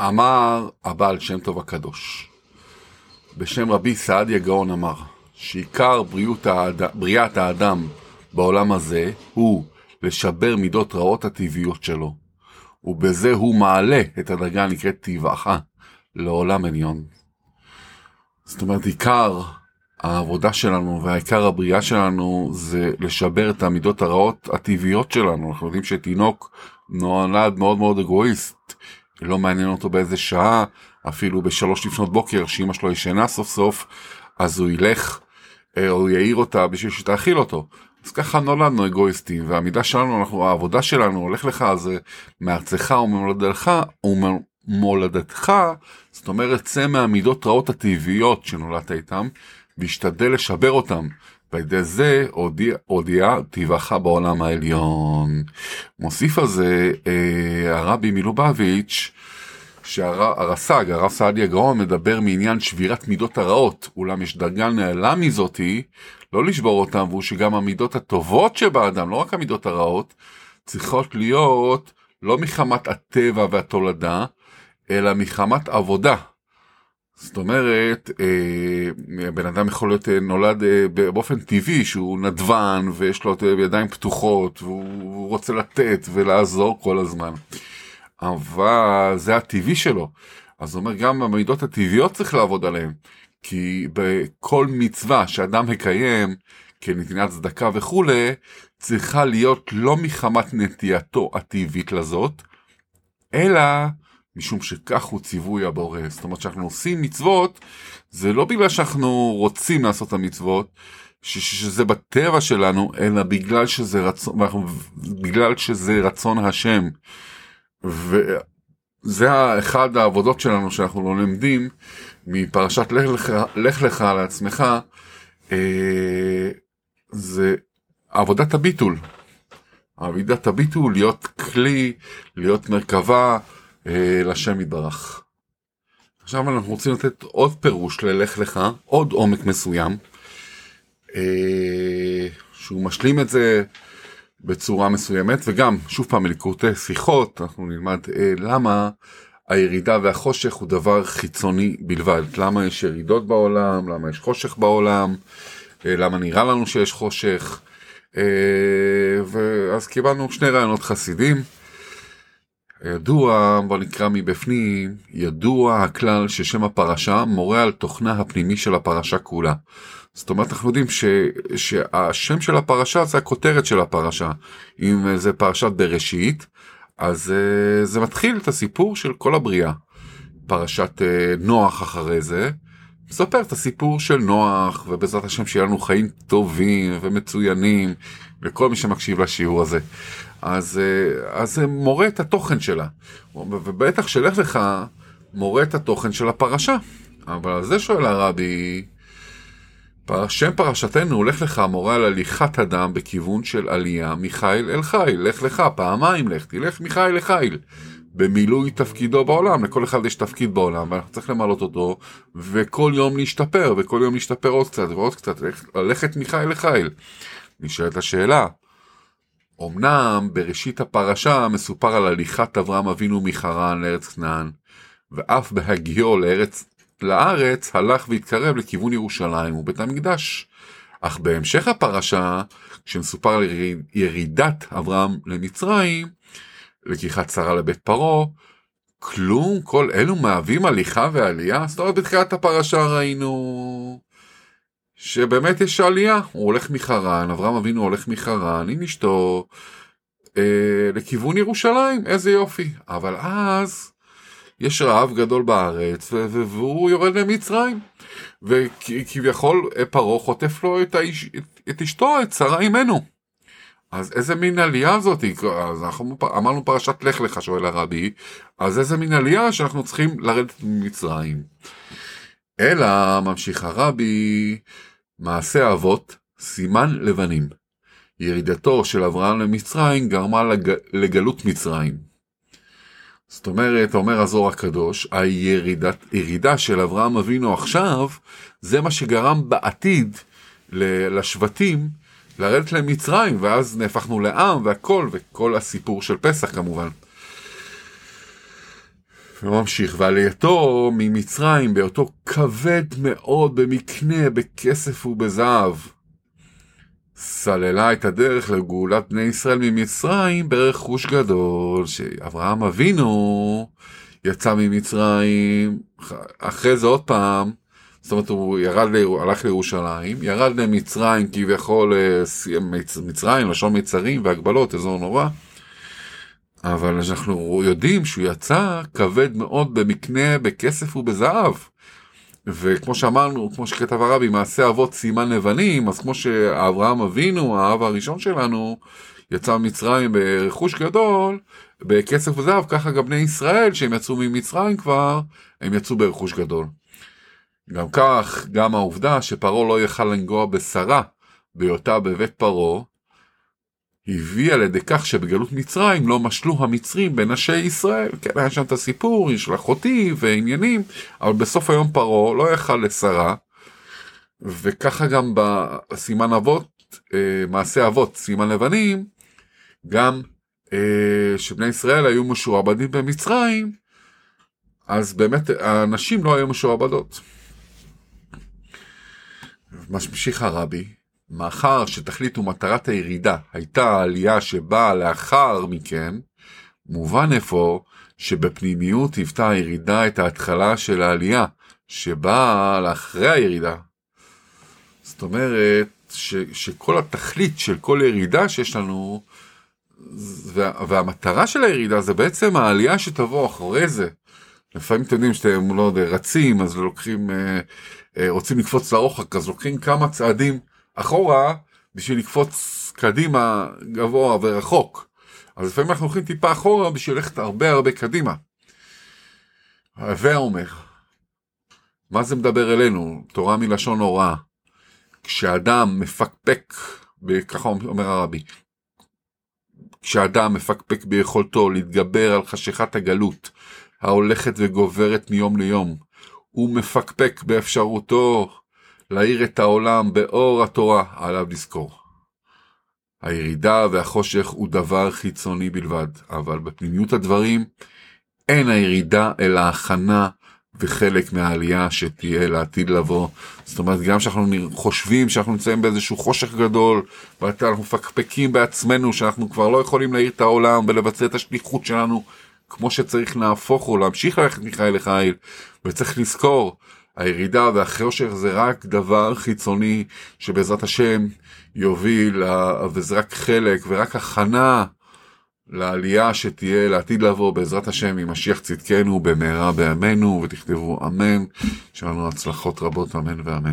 אמר הבעל שם טוב הקדוש, בשם רבי סעדיה גאון אמר, שעיקר האד... בריאת האדם בעולם הזה הוא לשבר מידות רעות הטבעיות שלו, ובזה הוא מעלה את הדרגה הנקראת טבעך לעולם עליון. זאת אומרת, עיקר העבודה שלנו והעיקר הבריאה שלנו זה לשבר את המידות הרעות הטבעיות שלנו. אנחנו יודעים שתינוק נולד מאוד מאוד אגואיסט, לא מעניין אותו באיזה שעה, אפילו בשלוש לפנות בוקר, שאמא שלו ישנה סוף סוף, אז הוא ילך, אה, או יעיר אותה בשביל שתאכיל אותו. אז ככה נולדנו אגואיסטים, והמידה שלנו, אנחנו, העבודה שלנו, הולך לך, זה מארצך וממולדתך, ומולדתך, זאת אומרת, צא מהמידות רעות הטבעיות שנולדת איתם, והשתדל לשבר אותם. ועל ידי זה הודיע, הודיע טבעך בעולם העליון. מוסיף על זה אה, הרבי מלובביץ', שהרס"ג, הרב סעדיה גאון, מדבר מעניין שבירת מידות הרעות, אולם יש דרגה נעלה מזאתי, לא לשבור אותם, והוא שגם המידות הטובות שבאדם, לא רק המידות הרעות, צריכות להיות לא מחמת הטבע והתולדה, אלא מחמת עבודה. זאת אומרת, אה, בן אדם יכול להיות אה, נולד אה, באופן טבעי שהוא נדבן ויש לו ידיים פתוחות והוא רוצה לתת ולעזור כל הזמן. אבל זה הטבעי שלו. אז הוא אומר גם במידות הטבעיות צריך לעבוד עליהן. כי בכל מצווה שאדם מקיים כנתינת צדקה וכולי, צריכה להיות לא מחמת נטייתו הטבעית לזאת, אלא משום שכך הוא ציווי הבורא. זאת אומרת שאנחנו עושים מצוות, זה לא בגלל שאנחנו רוצים לעשות את המצוות, שזה בטבע שלנו, אלא בגלל שזה רצון, בגלל שזה רצון השם. וזה אחד העבודות שלנו שאנחנו לא לומדים מפרשת לך לך, לך לך לעצמך, אה, זה עבודת הביטול. עבודת הביטול, להיות כלי, להיות מרכבה, לשם יתברך. עכשיו אנחנו רוצים לתת עוד פירוש ללך לך, עוד עומק מסוים, אה, שהוא משלים את זה בצורה מסוימת, וגם, שוב פעם, מליקוטי שיחות, אנחנו נלמד אה, למה הירידה והחושך הוא דבר חיצוני בלבד. למה יש ירידות בעולם, למה יש חושך בעולם, למה נראה לנו שיש חושך. ואז קיבלנו שני רעיונות חסידים. ידוע, בוא נקרא מבפנים, ידוע הכלל ששם הפרשה מורה על תוכנה הפנימי של הפרשה כולה. זאת אומרת, אנחנו יודעים ש, שהשם של הפרשה זה הכותרת של הפרשה. אם זה פרשת בראשית, אז uh, זה מתחיל את הסיפור של כל הבריאה. פרשת uh, נוח אחרי זה, מספר את הסיפור של נוח, ובעזרת השם שיהיה לנו חיים טובים ומצוינים, לכל מי שמקשיב לשיעור הזה. אז, אה, אז זה מורה את התוכן שלה. ובטח שלך לך מורה את התוכן של הפרשה. אבל על זה שואל הרבי, שם פרשתנו, לך לך מורה על הליכת אדם בכיוון של עלייה מחיל אל חיל. לך לך, פעמיים לך, תלך מחיל לחיל. במילוי תפקידו בעולם, לכל אחד יש תפקיד בעולם, ואנחנו צריך למלות אותו, וכל יום להשתפר, וכל יום להשתפר עוד קצת ועוד קצת, ללכת מחיל לחיל. נשאלת השאלה, אמנם בראשית הפרשה מסופר על הליכת אברהם אבינו מחרן לארץ כנען, ואף בהגיעו לארץ, לארץ הלך והתקרב לכיוון ירושלים ובית המקדש. אך בהמשך הפרשה, כשמסופר על ירידת אברהם למצרים, לקיחת שרה לבית פרעה, כלום כל אלו מהווים הליכה ועלייה? זאת אומרת בתחילת הפרשה ראינו שבאמת יש עלייה, הוא הולך מחרן, אברהם אבינו הולך מחרן עם אשתו אה, לכיוון ירושלים, איזה יופי. אבל אז יש רעב גדול בארץ והוא יורד למצרים. וכביכול פרעה חוטף לו את, האיש, את, את אשתו, את שרה אימנו. אז איזה מין עלייה זאת? אז אנחנו אמרנו פרשת לך לך, שואל הרבי, אז איזה מין עלייה שאנחנו צריכים לרדת ממצרים. אלא, ממשיך הרבי, מעשה אבות, סימן לבנים. ירידתו של אברהם למצרים גרמה לג... לגלות מצרים. זאת אומרת, אומר הזוהר הקדוש, הירידה של אברהם אבינו עכשיו, זה מה שגרם בעתיד לשבטים לרדת למצרים, ואז נהפכנו לעם והכל, וכל הסיפור של פסח כמובן. וממשיך, ועלייתו ממצרים באותו כבד מאוד במקנה, בכסף ובזהב. סללה את הדרך לגאולת בני ישראל ממצרים ברכוש גדול, שאברהם אבינו יצא ממצרים, אחרי זה עוד פעם, זאת אומרת הוא ירד, הלך לירושלים, ירד למצרים כביכול, אה, מצרים, לשון מצרים והגבלות, אזור נורא. אבל אנחנו יודעים שהוא יצא כבד מאוד במקנה, בכסף ובזהב. וכמו שאמרנו, כמו שכתב הרבי, מעשה אבות סימן לבנים, אז כמו שאברהם אבינו, האב הראשון שלנו, יצא ממצרים ברכוש גדול, בכסף וזהב, ככה גם בני ישראל, שהם יצאו ממצרים כבר, הם יצאו ברכוש גדול. גם כך, גם העובדה שפרעה לא יכל לנגוע בשרה בהיותה בבית פרעה, הביאה לידי כך שבגלות מצרים לא משלו המצרים בנשי ישראל. כן, היה שם את הסיפור של אחותי ועניינים, אבל בסוף היום פרעה לא יכל לשרה, וככה גם בסימן אבות, אה, מעשה אבות, סימן לבנים, גם אה, שבני ישראל היו משועבדים במצרים, אז באמת הנשים לא היו משועבדות. ממשיך הרבי, מאחר שתכלית ומטרת הירידה הייתה העלייה שבאה לאחר מכן, מובן אפוא שבפנימיות היוותה הירידה את ההתחלה של העלייה שבאה לאחרי הירידה. זאת אומרת ש, שכל התכלית של כל ירידה שיש לנו וה, והמטרה של הירידה זה בעצם העלייה שתבוא אחרי זה. לפעמים אתם יודעים שאתם לא יודע, רצים אז לוקחים אה, אה, רוצים לקפוץ לרוחק אז לוקחים כמה צעדים אחורה בשביל לקפוץ קדימה גבוה ורחוק. אז לפעמים אנחנו הולכים טיפה אחורה בשביל ללכת הרבה הרבה קדימה. הווה אומר, מה זה מדבר אלינו? תורה מלשון הוראה. כשאדם מפקפק, ככה אומר הרבי, כשאדם מפקפק ביכולתו להתגבר על חשיכת הגלות ההולכת וגוברת מיום ליום, הוא מפקפק באפשרותו להאיר את העולם באור התורה, עליו לזכור. הירידה והחושך הוא דבר חיצוני בלבד, אבל בפנימיות הדברים אין הירידה אלא הכנה וחלק מהעלייה שתהיה לעתיד לבוא. זאת אומרת, גם כשאנחנו חושבים שאנחנו נמצאים באיזשהו חושך גדול, ואנחנו מפקפקים בעצמנו שאנחנו כבר לא יכולים להאיר את העולם ולבצע את השליחות שלנו כמו שצריך להפוך או להמשיך ללכת מחיל לחיל, וצריך לזכור הירידה והחושך זה רק דבר חיצוני שבעזרת השם יוביל, וזה רק חלק ורק הכנה לעלייה שתהיה לעתיד לבוא בעזרת השם עם משיח צדקנו במהרה בימינו ותכתבו אמן, שיהיה לנו הצלחות רבות אמן ואמן.